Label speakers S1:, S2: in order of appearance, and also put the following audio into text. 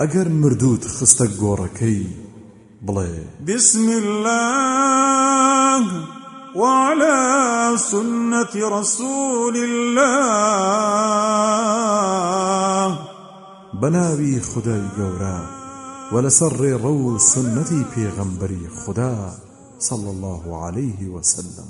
S1: ئەگەر مردوت خستە گۆڕەکەی بڵێ.
S2: بسم الله وعلى سنة رسول الله.
S1: بەناوی خداي گەورە ولسر رو سنتي في غنبري خدا صلى الله عليه وسلم.